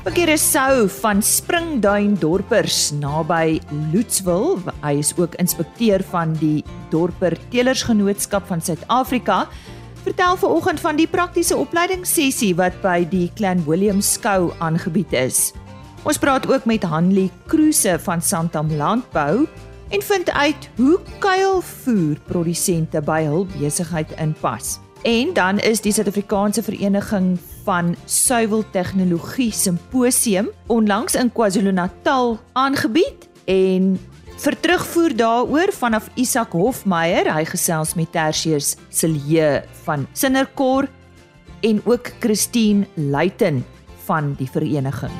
Bekeer Sou van Springduin Dorpers naby Loetswil. Hy is ook inspekteur van die Dorper Telersgenootskap van Suid-Afrika. Vertel vanoggend van die praktiese opleidingssessie wat by die Clan William Skou aangebied is. Ons praat ook met Hanlie Kruse van Santam Landbou en vind uit hoe kuilvoer produsente by hul besigheid inpas. En dan is die Suid-Afrikaanse Vereniging van Suiweltegnologie Simposium onlangs in KwaZulu-Natal aangebied en vir terugvoer daaroor vanaf Isak Hofmeyer, hy gesels met Tertius Silje van Sinnerkor en ook Christine Luiten van die vereniging.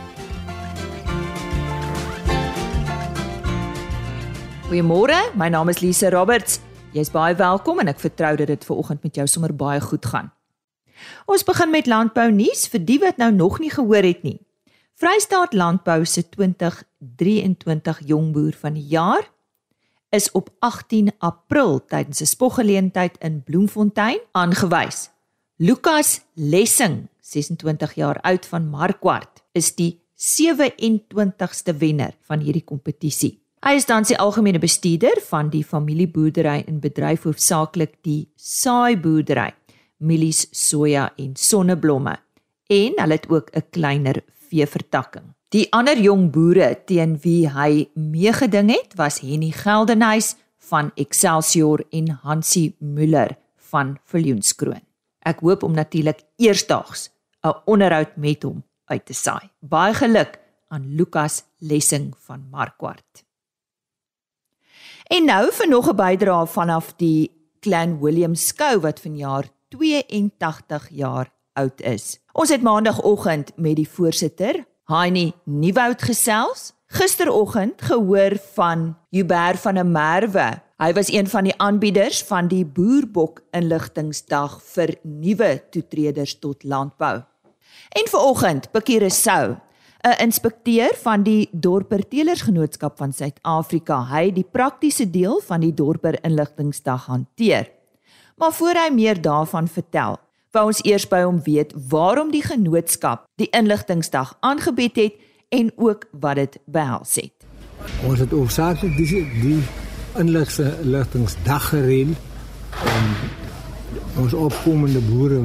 Goeiemôre, my naam is Lise Roberts. Jy's baie welkom en ek vertrou dat dit ver oggend met jou sommer baie goed gaan. Ons begin met landbou nuus vir die wat nou nog nie gehoor het nie. Vrystaat Landbou se 2023 jongboer van die jaar is op 18 April tydens 'n spoggeleentheid in Bloemfontein aangewys. Lukas Lessing, 26 jaar oud van Markwart, is die 27ste wenner van hierdie kompetisie. Hy is dan sy algemene bestuurder van die familieboerdery in bedryf hoofsaaklik die saaiboerdery, mielies, soja en sonneblomme. En hulle het ook 'n kleiner veevertakking. Die ander jong boere teen wie hy meegeding het, was Henny Geldenhuys van Excelsior en Hansie Müller van Viljoenskroon. Ek hoop om natuurlik eersdaags 'n onderhoud met hom uit te saai. Baie geluk aan Lukas Lessing van Markwart. En nou vir nog 'n bydrae vanaf die Clan William Skou wat vanjaar 82 jaar oud is. Ons het maandagooggend met die voorsitter, Heinie Nieuwoud gesels. Gisteroggend gehoor van Hubert van der Merwe. Hy was een van die aanbieders van die Boerbok inligtingsdag vir nuwe toetreders tot landbou. En vanoggend, Bekire Sou, 'n inspekteur van die Dorper Telersgenootskap van Suid-Afrika, hy die praktiese deel van die Dorper Inligtingsdag hanteer. Maar voor hy meer daarvan vertel, wou ons eers by hom weet waarom die genootskap die Inligtingsdag aangebied het en ook wat dit behels het. Ons het oorsaaklik die die Inligtingsdag gereël om ons opkomende boere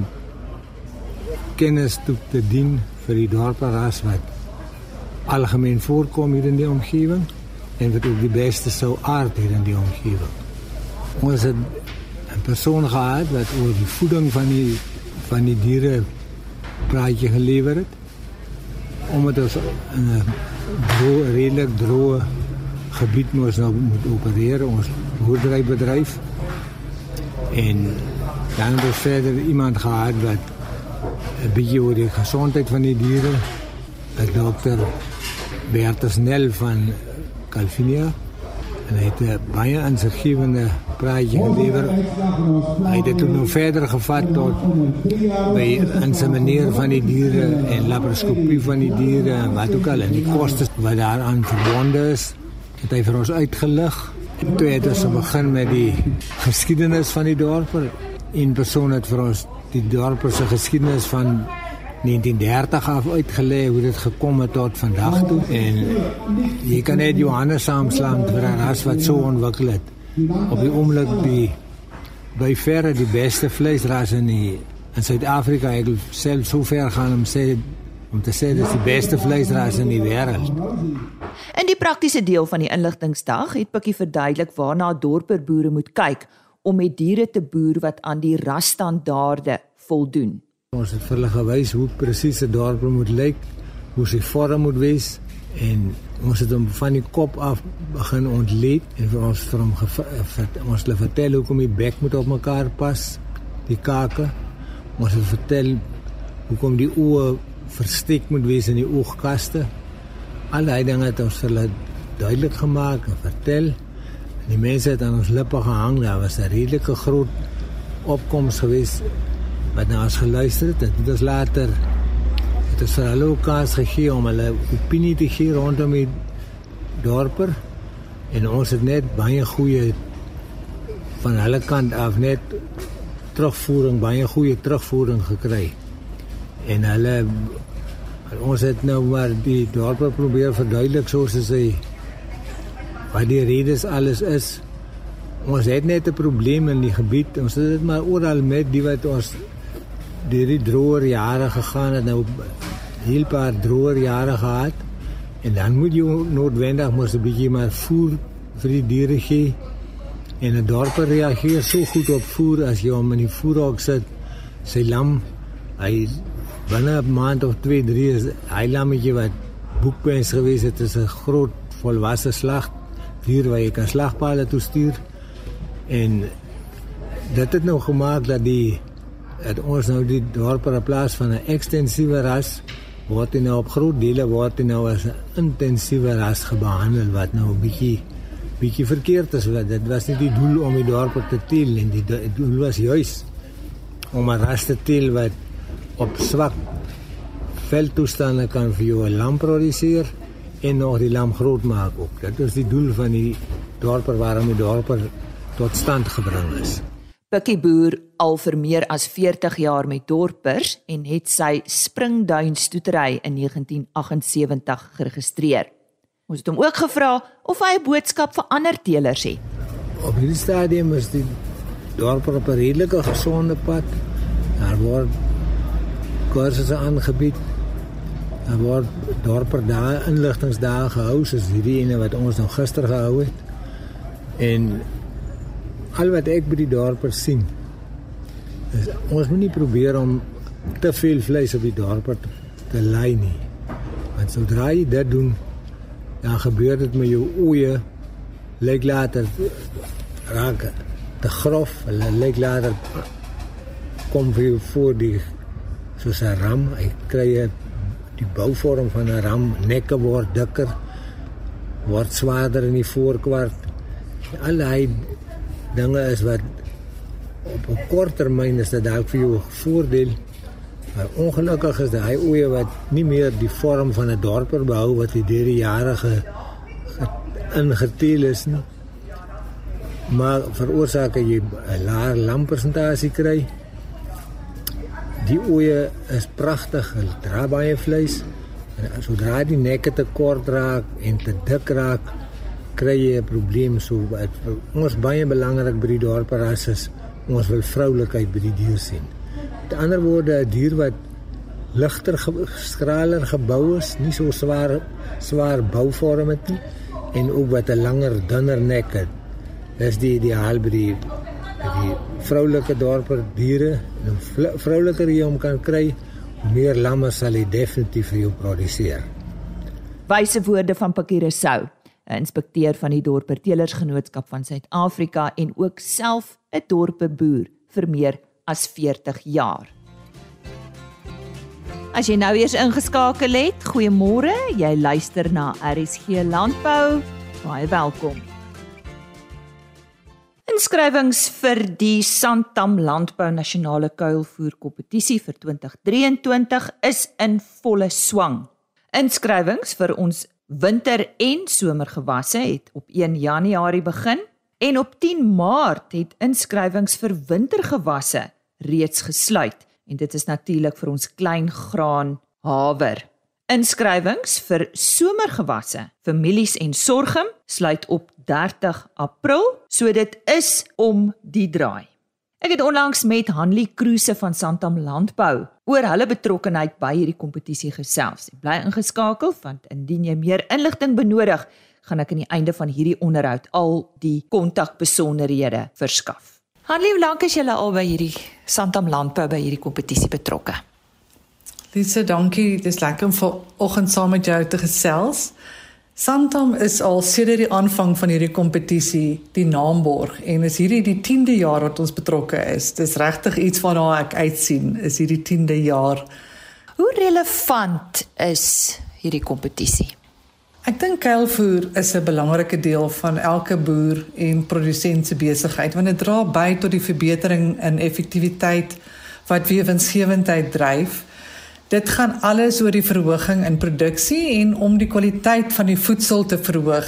kennis toe te dien vir die dorperas wat algemeen voorkom hier in die omgewing en wat ook die beste sou aard hier in die omgewing. Ons het 'n persoon gehad wat oor die voeding van die van die diere praatjie gelewer het omdat ons in 'n droë redelik droë gebied moes nou moet opereer ons boerderybedryf en dan het ons verder iemand gehad wat 'n bietjie oor die gesondheid van die diere 'n dokter Bertus Nel van Calvinia en hy het 'n baie insiggewende praatjie gelewer. Hy het dit nou verder gevat tot by insemineer van die diere en laparoskopie van die diere en wat ook al en die koste wat daaraan verbonde is. Het hy vir ons uitgelig. Toe het ons begin met die geskiedenis van die dorp. In persoon het vir ons die dorp se geskiedenis van 1930 af uitgelê hoe dit gekom het tot vandag toe en jy kan net Johannes saamslaan vir 'n ras wat so ontwikkel het op die oomblik die by verre die beste vleisras in die, in Suid-Afrika ek self so ver gaan om sê om te sê dis die beste vleisras in die wêreld. In die praktiese deel van die inligtingsdag het Pikkie verduidelik waarna dorper boere moet kyk om met diere te boer wat aan die rasstandaarde voldoen. Ons het vir hulle hoe presies 'n dorp moet lyk, hoe sy vorm moet wees en ons het hom van die kop af begin ontleed en vir ons vir hom ons hulle vertel die bek moet op mekaar pas, die kake. Ons het vertel hoekom die oë versteek moet wees in die oogkaste. Al daai dinge het ons hulle duidelik gemaak en vertel. Die mense het aan ons lippe gehang, daar was 'n redelike groot opkoms geweest wat nou as geluister het, het ons later het ons vir hulle kans gegee om hulle opinie te gee rondom die dorper en ons het net baie goeie van hulle kant af net terugvoering baie goeie terugvoering gekry en hulle Ons het nou maar die dorp probeer verduidelik soos hy wat die redes alles is. Ons het net 'n probleem in die gebied. Ons het dit maar oral met die wat ons deur die droër jare gegaan het nou heel paar droër jare gehad. En dan moet jy noodwendig mos 'n bietjie maar voer vir die diere gee. En 'n dorp reageer so goed op voer as jy hom in die voerhok sit. Sy lam, hy binne 'n maand of 2, 3 is hy lammetjie wat boekpens gewees het, is 'n groot volwasse slag dier waar jy kan slagpale toe stuur. En dit het nou gemaak dat die dat ons nou die dorp in plaas van 'n ekstensiewe ras word dit nou op groot dele word dit nou as 'n intensiewe ras gebehandel wat nou 'n bietjie bietjie verkeerd is want dit was nie die doel om die dorp te teel en die doel was juis om 'n ras te teel wat op swak veldtoestande kan vir jou 'n lamp produseer en nog die lam groot maak ook. Dit is die doel van die dorper waarom die dorper tot stand gebring is. Bikkie boer al vir meer as 40 jaar met dorpers en het sy springduin stoetery in 1978 geregistreer. Ons het hom ook gevra of hy 'n boodskap vir ander teelers het. Op hierdie stadium is die dorper op 'n redelike gesonde pad. Daar word kursusse aangebied Daar word dorper dae inligtingsdae gehou soos hierdie ene wat ons nou gister gehou het. En al wat ek by die dorper sien is ons moet nie probeer om te veel vleis op die dorper te, te lei nie. Want sodra jy dit doen, dan gebeur dit met jou oeye lyk later raak te grof, hulle lyk later kom vir voor die soos 'n ram, hy kry 'n die bouvorm van 'n ram nekke word dikker word swaarder in die voorkwart al daai dinge is wat op 'n kort termyn is dit dalk vir jou voordeel maar ongelukkig is daai oeye wat nie meer die vorm van 'n dorper behou wat die deur die jare ge, ge, ingeteel is nie maar veroorsaak jy 'n laer lampersentasie kry Die oeye is pragtig, hulle dra baie vleis. En sodra die nekke te kort raak en te dik raak, kry jy 'n probleem so wat ons baie belangrik by die dorperas is. Ons wil vroulikheid by die dier sien. Met ander woorde, 'n dier wat ligter skraler gebou is, nie so swaar swaar bouvorm het nie en ook wat 'n langer, dunner nek het. Dis die ideaal by die die vroulike dorper diere en vrouliker jy hom kan kry, meer lamme sal hy definitief vir jou produseer. Wyse woorde van Pakire Sou, 'n inspekteur van die Dorpertelersgenootskap van Suid-Afrika en ook self 'n dorpeboer vir meer as 40 jaar. As jy nou eers ingeskakel het, goeiemôre. Jy luister na RSG Landbou. Baie welkom. Inskrywings vir die Santam Landbou Nasionale Kuilvoer Kompetisie vir 2023 is in volle swang. Inskrywings vir ons winter- en somergewasse het op 1 Januarie begin en op 10 Maart het inskrywings vir wintergewasse reeds gesluit en dit is natuurlik vir ons klein graan haver. Inskrywings vir somergewasse, families en sorghum sluit op 30 April, so dit is om die draai. Ek het onlangs met Hanlie Kruse van Santam Landbou oor hulle betrokkeheid by hierdie kompetisie gesels. Bly ingeskakel want indien jy meer inligting benodig, gaan ek aan die einde van hierdie onderhoud al die kontakbesonderhede verskaf. Hanlie, hoe lank is jy al by hierdie Santam Landbou by hierdie kompetisie betrokke? Lisa, dankie. Dis lekker om vanoggend saam met jou te gesels. Santam is al sedert die aanvang van hierdie kompetisie die naamborg en is hierdie die 10de jaar wat ons betrokke is. Dis regtig iets waarna ek uitsien, is hierdie 10de jaar. Hoe relevant is hierdie kompetisie? Ek dink kuilvoer is 'n belangrike deel van elke boer en produsent se besigheid want dit dra by tot die verbetering in effektiwiteit wat weer winsgewendheid dryf. Dit gaan alles oor die verhoging in produksie en om die kwaliteit van die voedsel te verhoog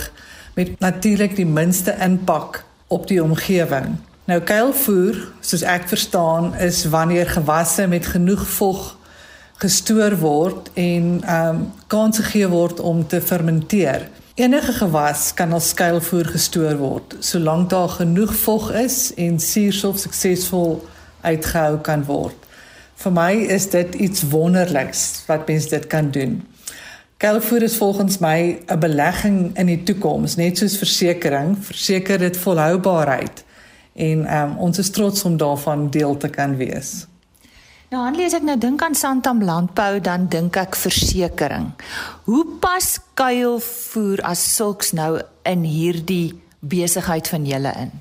met natuurlik die minste impak op die omgewing. Nou kuilvoer, soos ek verstaan, is wanneer gewasse met genoeg vog, gestoor word en ehm um, kans gegee word om te fermenteer. Enige gewas kan as skuilvoer gestoor word solank daar genoeg vog is en suurstof suksesvol uitgehou kan word. Vir my is dit iets wonderliks wat mens dit kan doen. Skuilvoer is volgens my 'n belegging in die toekoms, net soos versekerings, verseker dit volhoubaarheid en um, ons is trots om daarvan deel te kan wees. Nou Hanlie, as ek nou dink aan Santam Landbou, dan dink ek versekering. Hoe pas kuilvoer as sulks nou in hierdie besigheid van julle in?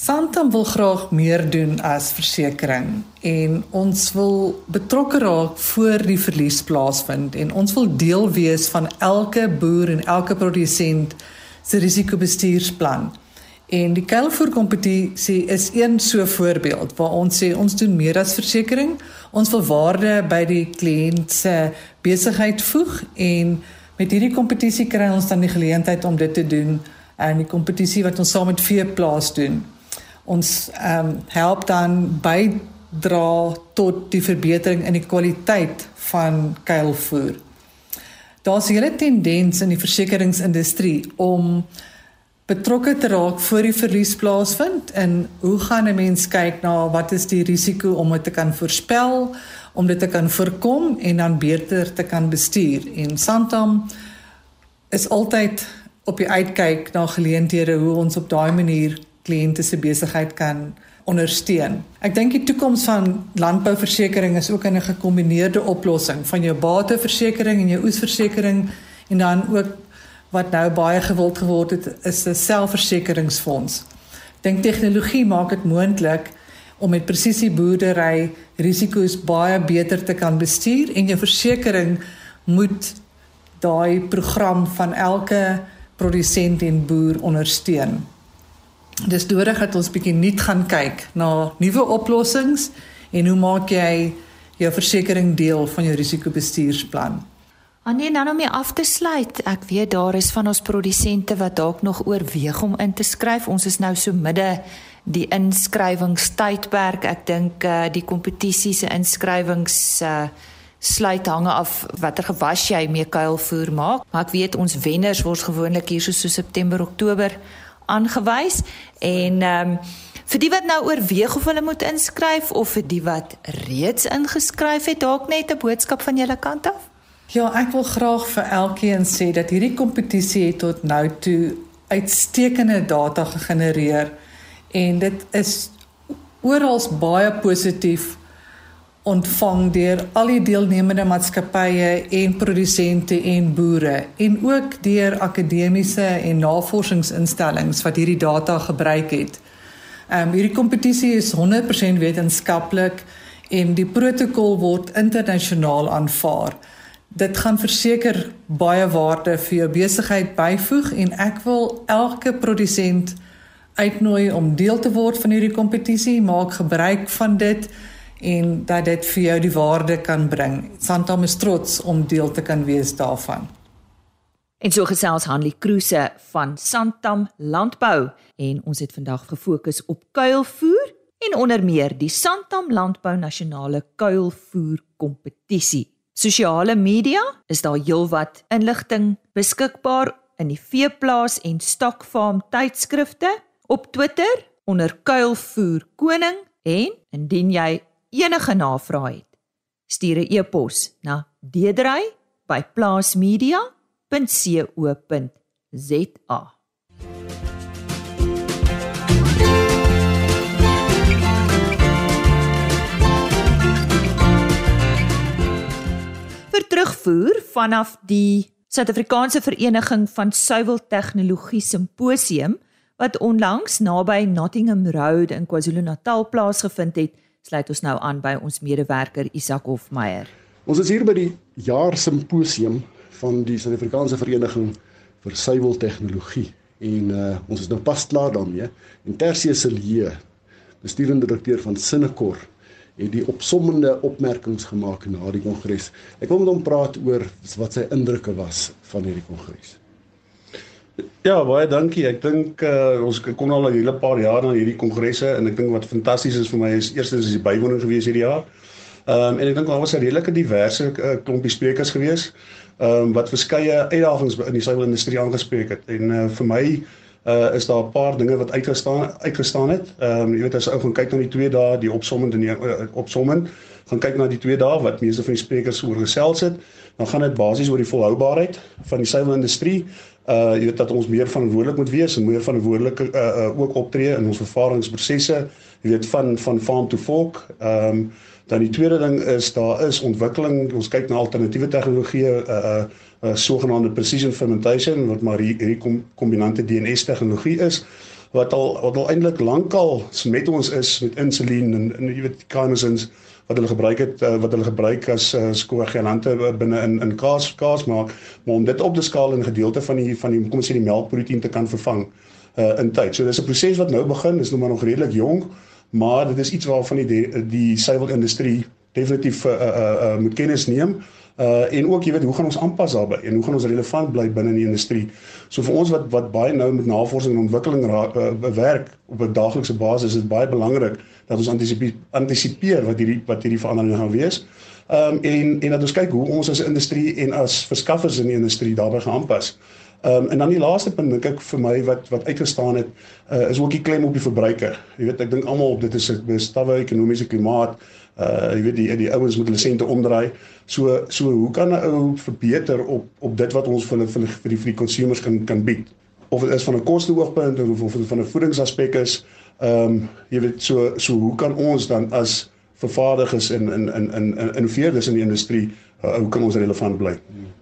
Santam wil graag meer doen as versekering en ons wil betrokke raak voor die verlies plaasvind en ons wil deel wees van elke boer en elke produsent se risikobestuursplan. En die kuilvoer kompetisie is een so voorbeeld waar ons sê ons doen meer as versekerings. Ons wil waarde by die kliënt se besigheid voeg en met hierdie kompetisie kry ons dan die geleentheid om dit te doen en die kompetisie wat ons saam met Veeplaas doen. Ons ehm um, help dan bydra tot die verbetering in die kwaliteit van kuilvoer. Daar's 'n hele tendens in die versekeringsindustrie om betrokke te raak voor die verlies plaasvind en hoe gaan 'n mens kyk na wat is die risiko om dit te kan voorspel, om dit te kan voorkom en dan beter te kan bestuur. En Santam is altyd op die uitkyk na geleenthede hoe ons op daai manier kliënte se besigheid kan ondersteun. Ek dink die toekoms van landbouversekering is ook in 'n gekombineerde oplossing van jou bateversekering en jou oesversekering en dan ook wat nou baie gewild geword het is 'n selfversekeringsfonds. Dink tegnologie maak dit moontlik om met presisie boerdery risiko's baie beter te kan bestuur en jou versekering moet daai program van elke produsent en boer ondersteun. Dis nodig dat ons bietjie nuut gaan kyk na nuwe oplossings en hoe maak jy jou versekering deel van jou risikobestuursplan? Annie, nou om mee af te sluit. Ek weet daar is van ons produsente wat dalk nog oorweeg om in te skryf. Ons is nou so midde die inskrywingstydperk. Ek dink uh, die kompetisie se inskrywings uh, sluit hange af watter gewas jy mee kuilvoer maak. Maar ek weet ons wenners word gewoonlik hier so, so September, Oktober aangewys en ehm um, vir die wat nou oorweeg of hulle moet inskryf of vir die wat reeds ingeskryf het, dalk net 'n boodskap van julle kant af. Ja, ek wil graag vir elkeen sê dat hierdie kompetisie het tot nou toe uitstekende data gegenereer en dit is oral baie positief ontvang deur al die deelnemende maatskappye en produsente en boere en ook deur akademiese en navorsingsinstellings wat hierdie data gebruik het. Ehm um, hierdie kompetisie is 100% wetenskaplik en die protokol word internasionaal aanvaar dit gaan verseker baie waarde vir jou besigheid byvoeg en ek wil elke produsent uitnooi om deel te word van hierdie kompetisie, maak gebruik van dit en dat dit vir jou die waarde kan bring. Santam is trots om deel te kan wees daarvan. En so gesels Hanlie Kruse van Santam Landbou en ons het vandag gefokus op kuilvoer en onder meer die Santam Landbou Nasionale Kuilvoer Kompetisie. Sosiale media is daar heelwat inligting beskikbaar in die veeplaas en stokfarm tydskrifte op Twitter onder kuilvoer koning en indien jy enige navrae het stuur 'n e-pos na deedry@plaasmedia.co.za vir terugvoer vanaf die Suid-Afrikaanse Vereniging van Suiwel Tegnologie Simposium wat onlangs naby Nottingham Road in KwaZulu-Natal plaasgevind het, sluit ons nou aan by ons medewerker Isak Hofmeyer. Ons is hier by die jaar simposium van die Suid-Afrikaanse Vereniging vir Suiwel Tegnologie en uh, ons is nou pas klaar daarmee. En Tersius Celie, bestuurende direkteur van Sinnekor het die opsommende opmerkings gemaak na die kongres. Ek wil met hom praat oor wat sy indrukke was van hierdie kongres. Ja, baie dankie. Ek dink uh, ons kom al 'n hele paar jaar na hierdie kongresse en ek dink wat fantasties is vir my is eerstens is die bywoning gewees hierdie jaar. Ehm um, en ek dink daar was 'n redelike diverse uh, klompie sprekers gewees ehm um, wat verskeie uitdagings in die suiwelindustrie aangespreek het. En uh, vir my uh is daar 'n paar dinge wat uitgestaan uitgestaan het. Ehm um, jy weet as ou gaan kyk na die twee dae, die opsomming en die uh, opsomming, gaan kyk na die twee dae wat meeste van die sprekers oor gesels het, dan gaan dit basies oor die volhoubaarheid van die suiwelindustrie. Uh jy weet dat ons meer verantwoordelik moet wees en meer verantwoordelik uh, uh ook optree in ons vervaardigingsprosesse, jy weet van van farm to fork. Ehm um, dan die tweede ding is daar is ontwikkeling. Ons kyk na alternatiewe tegnologieë uh uh uh, sogenaamde precision fermentation wat maar hierdie kom, kombinante DNS tegnologie is wat al wat al eintlik lankal met ons is met insulien en, en jy weet kinesins wat hulle gebruik het uh, wat hulle gebruik as uh, skoorgelante binne in in kaas kaas maak maar om dit op te skaal in 'n gedeelte van die van die kom ons sê die melkproteïen te kan vervang uh, in tyd. So dis 'n proses wat nou begin, is nog maar nog redelik jonk, maar dit is iets waarvan die die, die suiwelindustrie definitief uh, uh, uh, moet kennis neem uh en ook jy weet hoe gaan ons aanpas daarbey en hoe gaan ons relevant bly binne die industrie. So vir ons wat wat baie nou met navorsing en ontwikkeling raak uh, werk op 'n daaglikse basis is dit baie belangrik dat ons antisipeer antisipeer wat hierdie wat hierdie veranderinge gaan wees. Um en en dat ons kyk hoe ons as 'n industrie en as verskaffers in die industrie daarbey gaan aanpas. Um en dan die laaste punt dink ek vir my wat wat uitgestaan het uh, is ook die klem op die verbruiker. Jy weet ek dink almal dit is 'n stawwe ekonomiese klimaat uh jy weet die die ouens moet hulle sente omdraai. So so hoe kan 'n ou verbeter op op dit wat ons vir hulle vir die vir die consumers kan kan bied? Of dit is van 'n kosteoogpunt of of dit van 'n voedingsaspek is. Ehm um, jy weet so so hoe kan ons dan as vervaardigers in in in in innoveerders in die industrie uh, hoe kan ons relevant bly? Hmm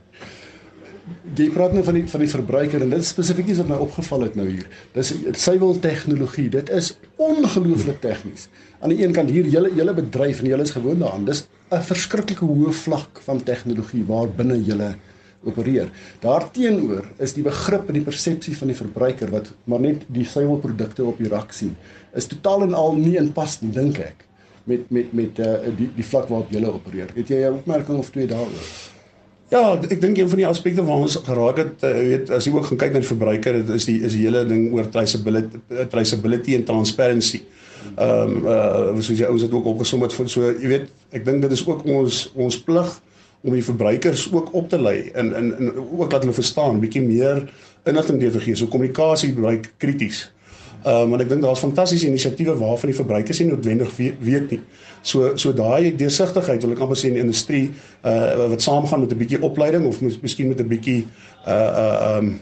jy praat nou van die van die verbruiker en dit spesifiek is wat my opgeval het nou hier. Dis suiwel tegnologie. Dit is ongelooflik tegnies. Aan die een kant hier julle julle bedryf en julle is gewoond daaraan. Dis 'n verskriklike hoë vlak van tegnologie waar binne julle opereer. Daarteenoor is die begrip en die persepsie van die verbruiker wat maar net die suiwelprodukte op die rak sien, is totaal en al nie in pas nie, dink ek, met met met uh, die die vlak waarop julle opereer. Het jy 'n opmerking of twee daaroor? Ja, ek dink een van die aspekte waar ons geraak het, uh, weet as jy ook gaan kyk na die verbruiker, dit is die is die hele ding oor traceability, traceability en transparency. Ehm um, uh soos jy ouens het ook opgesom het van so jy weet, ek dink dit is ook ons ons plig om die verbruikers ook op te lei en en en ook laat hulle verstaan bietjie meer inligting te gee. So kommunikasie bly krities. Ehm um, want ek dink daar's fantastiese inisiatiewe waarvan die verbruikers nie noodwendig weet nie. So so daai deursigtigheid wil ek amper sê in industrie uh wat saamgaan met 'n bietjie opleiding of mis, miskien met 'n bietjie uh uh ehm um,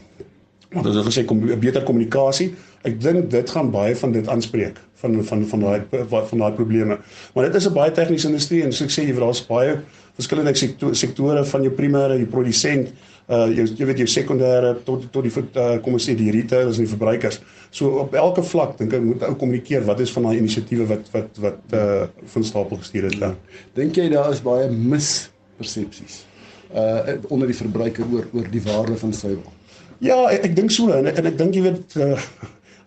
wat ons gesê kom beter kommunikasie. Ek dink dit gaan baie van dit aanspreek van van van daai van daai probleme. Maar dit is 'n baie tegniese industrie en soos ek sê jy daar's baie verskillende sektore van jou primêre, jou produsent, uh jy, jy weet jou sekondêre tot tot die uh, kom ons sê die retailers en die verbruikers. So op elke vlak dink ek moet ou kommunikeer wat is van daai inisiatiewe wat wat wat uh van stapel gestuur het dan. Dink jy daar is baie mispersepsies uh onder die verbruiker oor oor die waarde van suiwel? Ja, ek, ek dink so en, en ek dink jy weet uh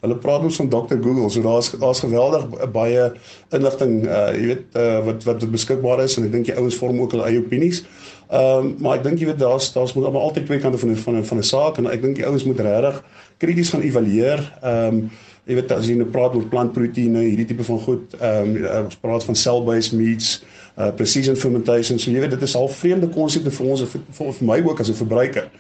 Hulle praat ons van Dr Google, so daar's daar's geweldig baie inligting uh jy weet uh wat wat beskikbaar is en ek dink die ouens vorm ook hulle eie opinies. Ehm um, maar ek dink jy weet daar's daar's moet maar altyd twee kante van van van 'n saak en ek dink die ouens moet regtig krities gaan evalueer. Ehm um, jy weet as jy nou praat oor plantproteïene, hierdie tipe van goed, ehm um, ons praat van cell-based meats, uh precision fermentation. So jy weet dit is al vreemde konsepte vir ons vir, vir, vir my ook as 'n verbruiker.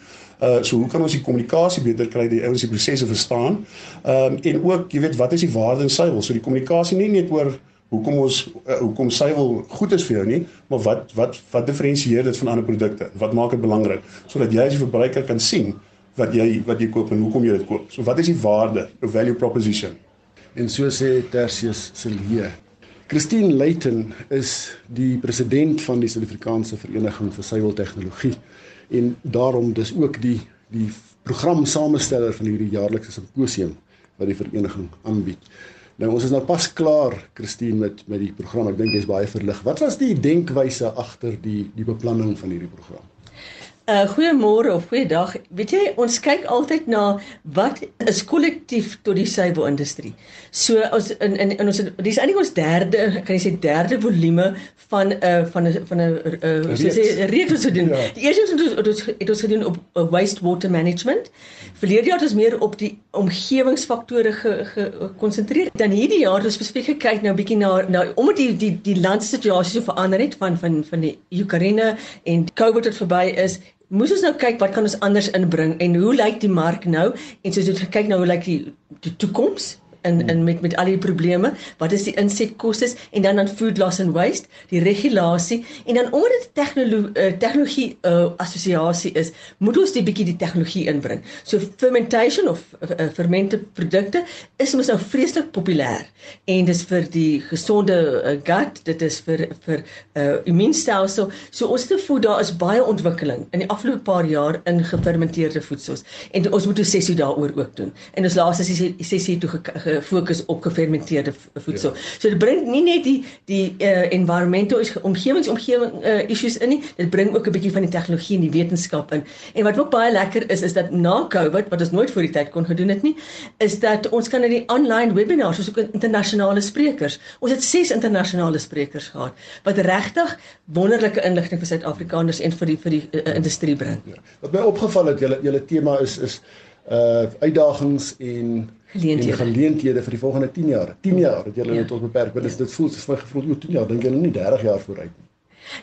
Uh so hoe kan ons die kommunikasie beter kry, die ouens die prosesse verstaan? Ehm um, en ook jy weet wat is die waarde in suiwel? So die kommunikasie nie net oor hoekom ons uh, hoekom suiwel goed is vir jou nie, maar wat wat wat diferensieer dit van ander produkte? Wat maak dit belangrik sodat jy as verbruiker kan sien wat jy wat jy koop en hoekom jy dit koop? So wat is die waarde, the value proposition? En so sê Tertius Silje. Christine Leighton is die president van die Suid-Afrikaanse Vereniging vir Suiweltegnologie en daarom dis ook die die program samesteller van hierdie jaarlikse simposium wat die vereniging aanbied. Nou ons is nou pas klaar Christine met met die program. Ek dink jy's baie verlig. Wat was die denkwyse agter die die beplanning van hierdie program? Uh goeiemôre of goeiedag. Weet jy, ons kyk altyd na wat is kollektief tot die suiwelindustrie. So ons in in, in ons dis eintlik ons derde, kan jy sê derde volume van 'n uh, van 'n van 'n uh, so sê reeks wat doen. Ja. Die eerste het ons het ons, het ons gedoen op uh, wastewater management. Verlede jaar het ons meer op die omgewingsfaktore gekonsentreer. Dan hierdie jaar het ons spesifiek gekyk nou 'n bietjie na na omdat die die die landsituasie so verander het van van van die Oekraïne en COVID het verby is Moes ons nou kyk wat kan ons anders inbring en hoe lyk die mark nou? En soos jy kyk nou hoe lyk die die toekoms in in met met al die probleme, wat is die insetkoste en dan dan food loss and waste, die regulasie en dan omdat dit tegnologie uh, tegnologie uh, assosiasie is, moet ons die bietjie die tegnologie inbring. So fermentation of uh, fermente produkte is mos nou vreeslik populêr en dis vir die gesonde uh, gut, dit is vir vir uh, immuunstelsel. So ons te voed daar is baie ontwikkeling in die afgelope paar jaar in gefermenteerde voedsels en ons moet 'n sessie daaroor ook doen. En ons laaste sessie sessie toe ge, gefokus op gefermenteerde voedsel. Ja. So dit bring nie net die die uh, environmental omgewingsomgewing uh, issues in nie, dit bring ook 'n bietjie van die tegnologie en die wetenskap in. En wat ook baie lekker is is dat na COVID wat ons nooit voor die tyd kon gedoen het nie, is dat ons kan in die online webinars soos ook internasionale sprekers. Ons het 6 internasionale sprekers gehad wat regtig wonderlike inligting vir Suid-Afrikaners en vir die vir die uh, industrie bring. Ja. Wat my opgeval het, julle julle tema is is uh uitdagings en geleenthede. geleenthede vir die volgende 10 jaar. 10 jaar het julle ja. net tot beperk, want ja. dit voel soos my gevoel, o 10 jaar, dink julle nie 30 jaar vooruit nie.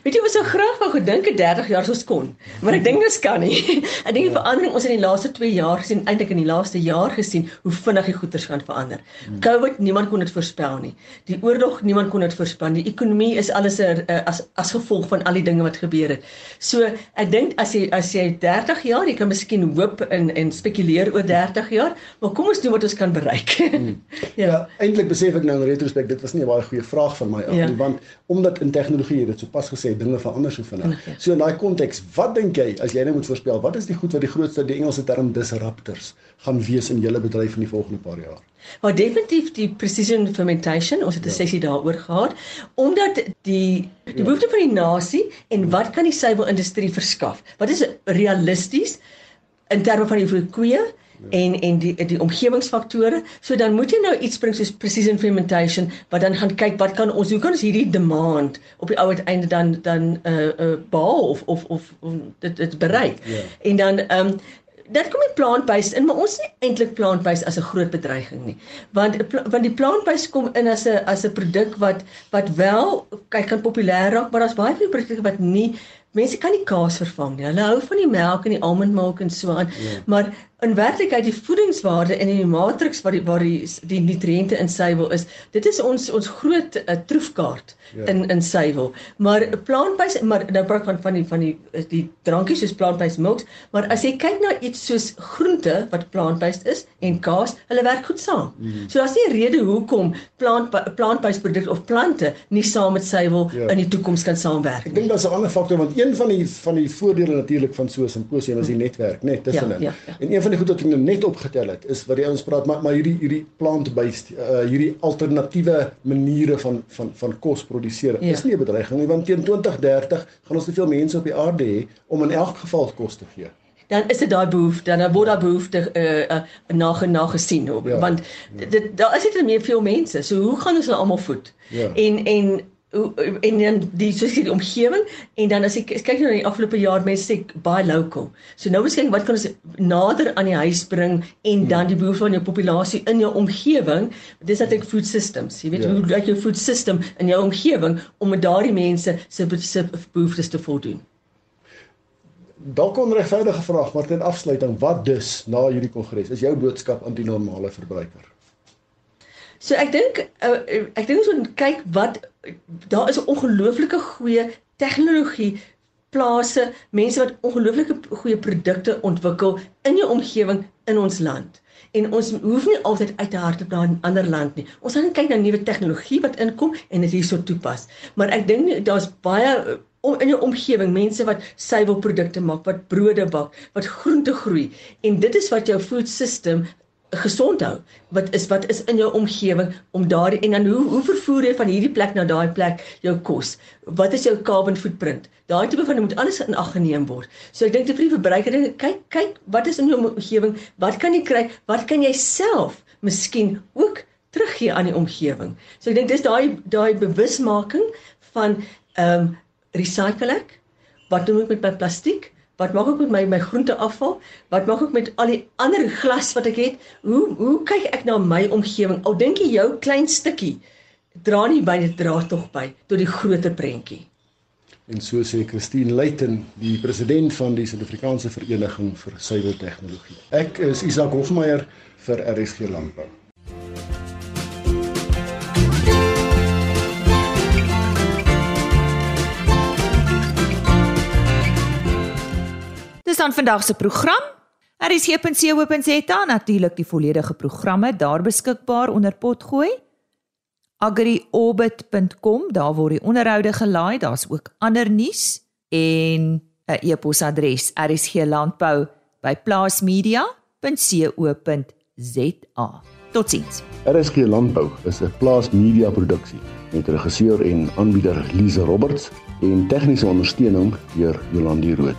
Weet jy, ons sou graag wou gedink het 30 jaar sou kon, maar ek dink dit kan nie. Ek dink die ja. verandering ons in die laaste 2 jaar gesien, eintlik in die laaste jaar gesien hoe vinnig die goeder gaan verander. Hmm. COVID, niemand kon dit voorspel nie. Die oorlog, niemand kon dit voorspel nie. Die ekonomie is alles er, uh, as as gevolg van al die dinge wat gebeur het. So, ek dink as jy as jy 30 jaar, jy kan miskien hoop en en spekuleer oor 30 jaar, maar kom ons doen wat ons kan bereik. Hmm. ja, ja eintlik besef ek nou in retrospek, dit was nie 'n baie goeie vraag van my af ja. nie, want omdat in tegnologie dit sopas gesê dinge verander so vinnig. Ja. So in daai konteks, wat dink jy as jy nou moet voorspel, wat is die goed wat die grootste die Engelse term disruptors gaan wees in julle bedryf in die volgende paar jaar? Maar definitief die precision fermentation, ons het 'n ja. sessie daaroor gehad, omdat die die behoefte van die nasie en wat kan die suiwelindustrie verskaf? Wat is realisties in terme van die koeie? En en die die omgewingsfaktore. So dan moet jy nou iets bring soos precision fermentation wat dan gaan kyk wat kan ons hoe kan ons hierdie demand op die ou uiteinde dan dan uh uh behaal of of of, of dit dit bereik. Ja. En dan ehm um, dit kom die plant-based in, maar ons is nie eintlik plant-based as 'n groot bedreiging nie. Want want die plant-based kom in as 'n as 'n produk wat wat wel kyk kan populêr raak, maar daar's baie veel produkte wat nie mense kan nie kaas vervang nie. Hulle hou van die melk en die almondmelk en so aan. Ja. maar in werklikheid die voedingswaarde in die matriks wat die waar die die nutriënte in suiwel is dit is ons ons groot uh, troefkaart ja. in in suiwel maar plant-based maar nou praat van van die van die die drankies soos plant-based milks maar as jy kyk na iets soos groente wat plant-based is en kaas hulle werk goed saam mm -hmm. so daar's nie 'n rede hoekom plant plant-based produkte of plante nie saam met suiwel ja. in die toekoms kan saamwerk ek dink daar's 'n ander faktor want een van die van die voordele natuurlik van so 'n simposium is die netwerk net tussenin ja, ja, ja. en een van die goed wat ek nou net opgetel het is wat die ouens praat maar maar hierdie hierdie plant-based uh, hierdie alternatiewe maniere van van van kos produseer ja. is nie 'n bedreiging nie want teen 2030 gaan ons te veel mense op die aarde hê om in elk geval kos te gee dan is dit daai behoefte dan word daar behoefte uh, uh, na na gesien op ja. want ja. dit daar is dit meer veel mense so hoe gaan ons hulle almal voed ja. en en en dan die sosiale omgewing en dan as ek kyk nou na die afgelope jaar mense sê baie local. So nou miskien wat kan ons nader aan die huis bring en dan die behoefte van jou populasie in jou omgewing. Dis dat ek food systems. Jy weet ja. hoe lyk jou food system in jou omgewing om met daardie mense se se behoeftes te voldoen. Dalk 'n regverdige vraag, maar ten afsluiting, wat dus na hierdie kongres is jou boodskap aan die normale verbruiker? So ek dink uh, ek dink ons moet kyk wat daar is 'n ongelooflike goeie tegnologie plase, mense wat ongelooflike goeie produkte ontwikkel in jou omgewing in ons land. En ons hoef nie altyd uit te hardloop na 'n ander land nie. Ons gaan kyk na nuwe tegnologie wat inkom en dit hierso toepas. Maar ek dink daar's baie om in jou omgewing mense wat suiwelprodukte maak, wat brode bak, wat groente groei en dit is wat jou food system gesond hou. Wat is wat is in jou omgewing om daardie en dan hoe hoe vervoer jy van hierdie plek na daai plek jou kos? Wat is jou carbon footprint? Daai tipe van moet alles in ag geneem word. So ek dink te vir verbruiker kyk kyk wat is in jou omgewing? Wat kan jy kry? Wat kan jy self miskien ook teruggee aan die omgewing? So ek dink dis daai daai bewusmaking van ehm um, recycle ek? Wat doen ek met my plastiek? Wat maak ek met my my groenteafval? Wat maak ek met al die ander glas wat ek het? Hoe hoe kyk ek na my omgewing? Al dink jy jou klein stukkie dra nie by dit dra tog by tot die groter prentjie. En so sê Christine Luiten, die president van die Suid-Afrikaanse Vereniging vir Suiweltegnologie. Ek is Isak Hofmeyer vir RSG Landbou. Dis dan vandag se program. Is hier.co.za natuurlik die volledige programme daar beskikbaar onder potgooi. agriorbit.com daar word die onderhoude gelaai, daar's ook ander nuus en 'n e-posadres rsglandbou@plaasmedia.co.za. Totsiens. RSG Landbou is 'n Plaas Media produksie met regisseur en aanbieder Lize Roberts en tegniese ondersteuning deur Jolandi Root.